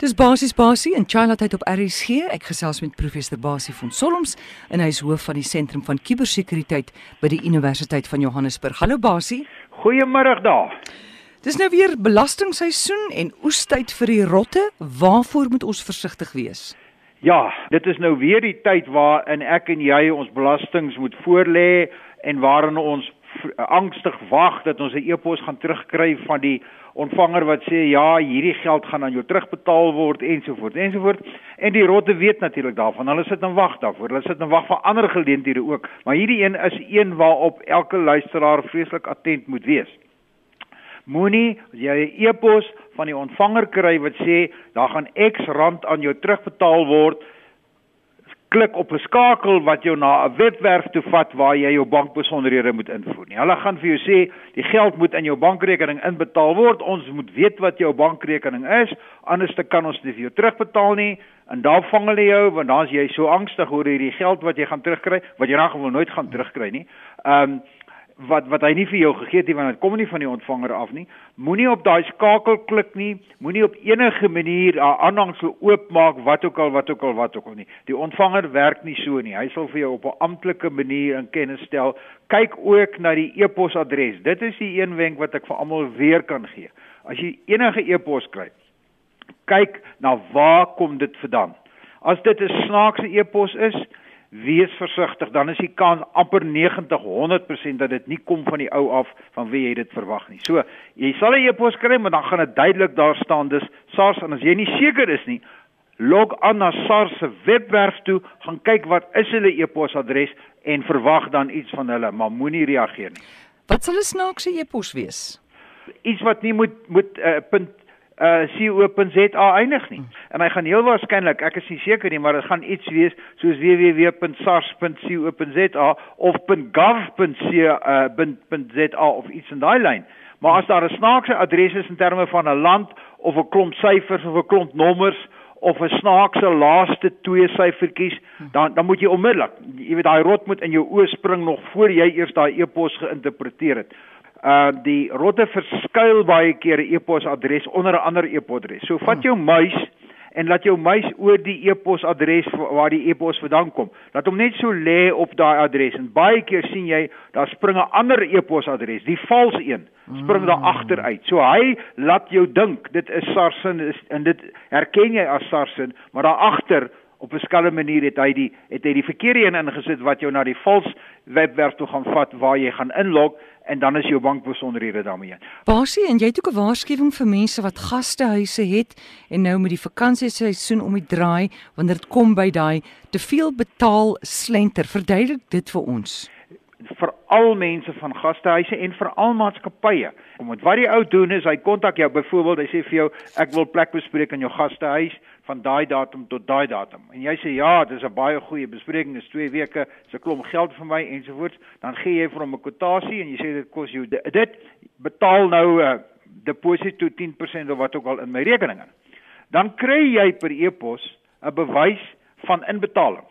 Dis basies basie in Childhood op RSG. Ek gesels met professor Basie van Solms en hy is hoof van die sentrum van kubersekuriteit by die Universiteit van Johannesburg. Hallo Basie. Goeiemôre daar. Dis nou weer belastingseisoen en oestyd vir die rotte. Waarvoor moet ons versigtig wees? Ja, dit is nou weer die tyd waarin ek en jy ons belastings moet voorlê en waarin ons angstig wag dat ons 'n e-pos gaan terugkry van die ontvanger wat sê ja, hierdie geld gaan aan jou terugbetaal word ensovoorts ensovoorts. En die rotte weet natuurlik daarvan. Hulle sit en wag daarvoor. Hulle sit en wag vir ander geleenthede ook. Maar hierdie een is een waarop elke luisteraar vreeslik attent moet wees. Moenie jy 'n e-pos van die ontvanger kry wat sê daar gaan X rand aan jou terugbetaal word klik op 'n skakel wat jou na 'n webwerf toe vat waar jy jou bankbesonderhede moet invoer nie. Hulle gaan vir jou sê die geld moet in jou bankrekening inbetaal word. Ons moet weet wat jou bankrekening is, anders te kan ons dit vir jou terugbetaal nie. En daar vang hulle jou want dan is jy so angstig oor hierdie geld wat jy gaan terugkry, wat jy in geval nooit gaan terugkry nie. Ehm um, wat wat hy nie vir jou gegee het nie want dit kom nie van die ontvanger af nie. Moenie op daai skakel klik nie. Moenie op enige manier 'n aanhangsel oopmaak wat ook al wat ook al wat ook al nie. Die ontvanger werk nie so nie. Hy sal vir jou op 'n amptelike manier in kennis stel. Kyk ook na die e-posadres. Dit is die een wenk wat ek vir almal weer kan gee. As jy enige e-pos kry, kyk na waar kom dit vandaan. As dit 'n snaakse e-pos is, wees versigtig dan is die kans amper 90 100% dat dit nie kom van die ou af van wie jy dit verwag nie. So, jy sal 'n e-pos kry, maar dan gaan dit duidelik daar staan dis SARS en as jy nie seker is nie, log aan na SARS se webwerf toe, gaan kyk wat is hulle e-posadres en verwag dan iets van hulle, maar moenie reageer nie. Wat sal 'n snaakse e-pos wees? Iets wat nie moet moet uh, punt uh co.za eindig nie. En hy gaan heel waarskynlik, ek is nie seker nie, maar dit gaan iets wees soos www.sars.co.za of .gov.ca uh, of iets in daai lyn. Maar as daar 'n snaakse adres is in terme van 'n land of 'n klomp syfers of 'n klomp nommers of 'n snaakse laaste twee syfertjies, dan dan moet jy onmiddellik, jy weet daai rot moet in jou oë spring nog voor jy eers daai e-pos geïnterpreteer het uh die rotte verskuil baie keer 'n e-posadres onder 'n ander e-posadres. So vat jou muis en laat jou muis oor die e-posadres waar die e-pos vandaan kom. Laat hom net so lê op daai adres en baie keer sien jy daar spring 'n ander e-posadres, die valse een, spring daar agteruit. So hy laat jou dink dit is Sarsin en dit herken jy as Sarsin, maar daar agter op 'n skelm manier het hy die het hy die verkeerde een ingesit wat jou na die vals webwerf toe gaan vat waar jy gaan inlog en dan is jou bankbesonderhede daarmee. Basie, en jy het ook 'n waarskuwing vir mense wat gastehuise het en nou met die vakansieseisoen om die draai wanneer dit kom by daai te veel betaal slenter. Verduidelik dit vir ons. Al mense van gastehuise en vir al maatskappye. Om wat die ou doen is hy kontak jou byvoorbeeld, hy sê vir jou ek wil plek bespreek in jou gastehuis van daai datum tot daai datum. En jy sê ja, dit is 'n baie goeie bespreking, dit is 2 weke, dis 'n klomp geld vir my ensovoorts, dan gee jy vir hom 'n kwotasie en jy sê dit kos jou dit betaal nou 'n uh, deposito to 10% of wat ook al in my rekening in. Dan kry jy per e-pos 'n bewys van inbetaling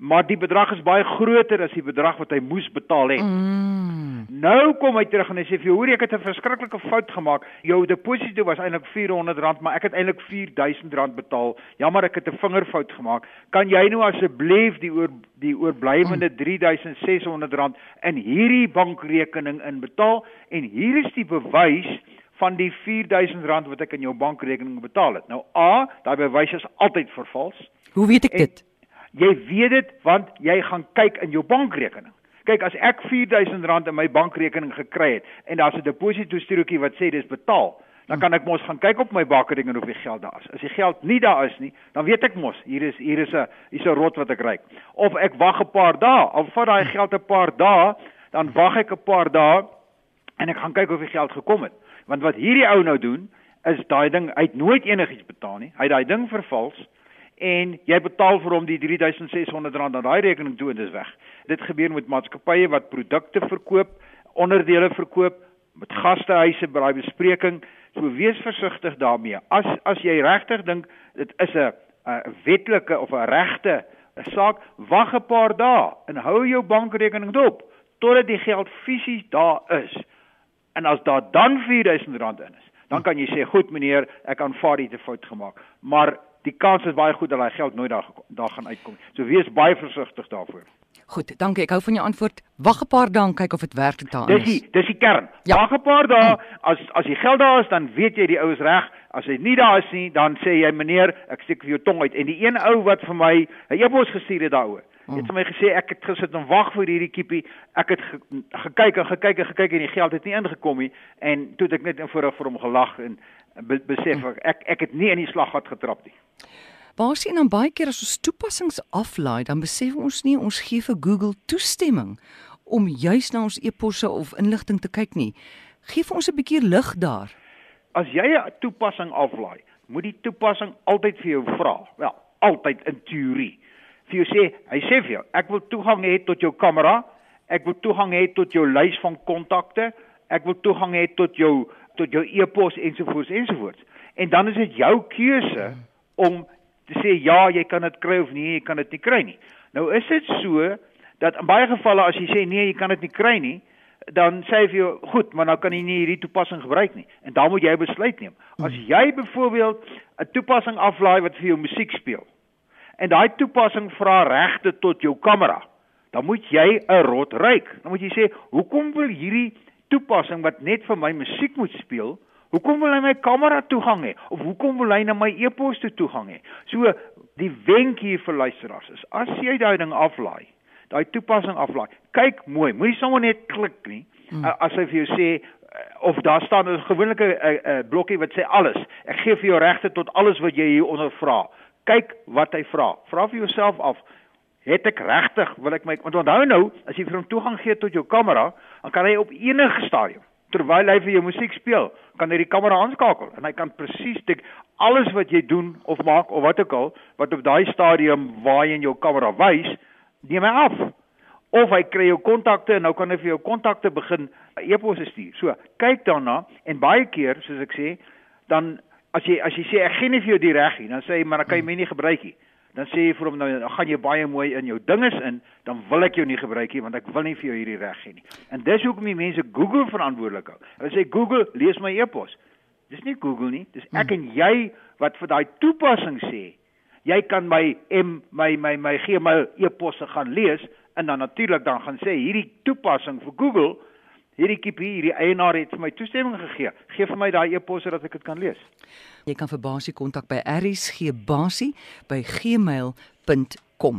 maar die bedrag is baie groter as die bedrag wat hy moes betaal het. Mm. Nou kom hy terug en hy sê vir jou, hoor ek het 'n verskriklike fout gemaak. Jou deposito was eintlik R400, maar ek het eintlik R4000 betaal. Jammer, ek het 'n vingerfout gemaak. Kan jy nou asseblief die oor die oorblywende R3600 in hierdie bankrekening inbetaal en hier is die bewys van die R4000 wat ek in jou bankrekening betaal het. Nou A, daai bewys is altyd vervals. Hoe weet ek en, dit? Jy weet dit want jy gaan kyk in jou bankrekening. Kyk, as ek R4000 in my bankrekening gekry het en daar's 'n deposito strokie wat sê dis betaal, dan kan ek mos gaan kyk op my bankrekening of die geld daar is. As die geld nie daar is nie, dan weet ek mos hier is hier is 'n hier's 'n rot wat ek ry. Of ek wag 'n paar dae, al vat daai geld 'n paar dae, dan wag ek 'n paar dae en ek gaan kyk of die geld gekom het. Want wat hierdie ou nou doen, is daai ding, hy het nooit enigiets betaal nie. Hy het daai ding vervals en jy betaal vir hom die R3600 na daai rekening toe en dis weg. Dit gebeur met maatskappye wat produkte verkoop, onderdele verkoop, met gastehuise by daai bespreking. So wees versigtig daarmee. As as jy regtig dink dit is 'n wetlike of 'n regte saak, wag 'n paar dae en hou jou bankrekening dop totdat die geld fisies daar is. En as daar dan R4000 in is, dan kan jy sê, "Goed meneer, ek aanvaar dit 'n fout gemaak." Maar die kans is baie goed dat hy geld nooit daar daar gaan uitkom. So wees baie versigtig daarvoor. Goed, dankie. Ek hou van jou antwoord. Wag 'n paar dae en kyk of dit werklik daar is. Dis die dis die kern. Ja. Wag 'n paar dae. As as die geld daar is, dan weet jy die ou is reg. As hy nie daar is nie, dan sê jy meneer, ek steek vir jou tong uit. En die een ou wat vir my 'n e-pos gestuur het daaroor. Hy het vir my gesê ek het gesit en wag vir hierdie kiepie. Ek het ge, gekyk en gekyk en gekyk en die geld het nie ingekom nie en toe het ek net voor vir hom gelag en besef ek ek, ek het nie in die slaggat getrap nie. Waar sien dan baie keer as ons toepassings aflaai, dan besef ons nie ons gee vir Google toestemming om juis na ons e-posse of inligting te kyk nie. Geef ons 'n bietjie lig daar. As jy 'n toepassing aflaai, moet die toepassing altyd vir jou vra. Wel, altyd in teorie. Vir jou sê, hy sê vir jou, ek wil toegang hê tot jou kamera, ek wil toegang hê tot jou lys van kontakte, ek wil toegang hê tot jou tot jou e-pos ensovoorts ensovoorts. En dan is dit jou keuse om te sê ja, jy kan dit kry of nee, jy kan dit nie kry nie. Nou is dit so dat in baie gevalle as jy sê nee, jy kan dit nie kry nie, dan sê jy vir jou, goed, maar nou kan jy nie hierdie toepassing gebruik nie. En dan moet jy besluit neem. As hmm. jy byvoorbeeld 'n toepassing aflaai wat vir jou musiek speel en daai toepassing vra regte tot jou kamera, dan moet jy 'n rot ryk. Dan moet jy sê, "Hoekom wil hierdie toepassing wat net vir my musiek moet speel, Hoekom wil hy my kamera toegang hê of hoekom wil hy na my e-pos toe toegang hê? So die wenk hier vir luisteraars is as jy daai ding aflaai, daai toepassing aflaai, kyk mooi, moenie sommer net klik nie. Hmm. As hy vir jou sê eh, of daar staan 'n gewone uh, uh, blokkie wat sê alles. Ek gee vir jou regte tot alles wat jy hier onder vra. Kyk wat hy vra. Vra vir jouself af Het ek regtig wil ek my want onthou nou as jy vir hom toegang gee tot jou kamera, dan kan hy op enige stadium terwyl hy vir jou musiek speel, kan hy die kamera aanskakel en hy kan presies dik alles wat jy doen of maak of wat ook al wat op daai stadium waar jy in jou kamera wys, neem hy af. Of hy kry jou kontakte en nou kan hy vir jou kontakte begin e-posse stuur. So, kyk daarna en baie keer, soos ek sê, dan as jy as jy sê ek gee nie vir jou die reg nie, dan sê hy maar dan kan jy my nie gebruik nie dan sê jy vir hom nou gaan jy baie mooi in jou dinges in, dan wil ek jou nie gebruik nie want ek wil nie vir jou hierdie reg gee nie. En dis hoekom die mense Google verantwoordelik hou. Hulle sê Google, lees my e-pos. Dis nie Google nie, dis ek en jy wat vir daai toepassing sê. Jy kan my M my my my Gmail e-posse gaan lees en dan natuurlik dan gaan sê hierdie toepassing vir Google hierdie kiepie, hierdie eienaar het vir my toestemming gegee. Geef vir my daai e-pos sodat ek dit kan lees. Jy kan vir Basie kontak by rsgbasie@gmail.com.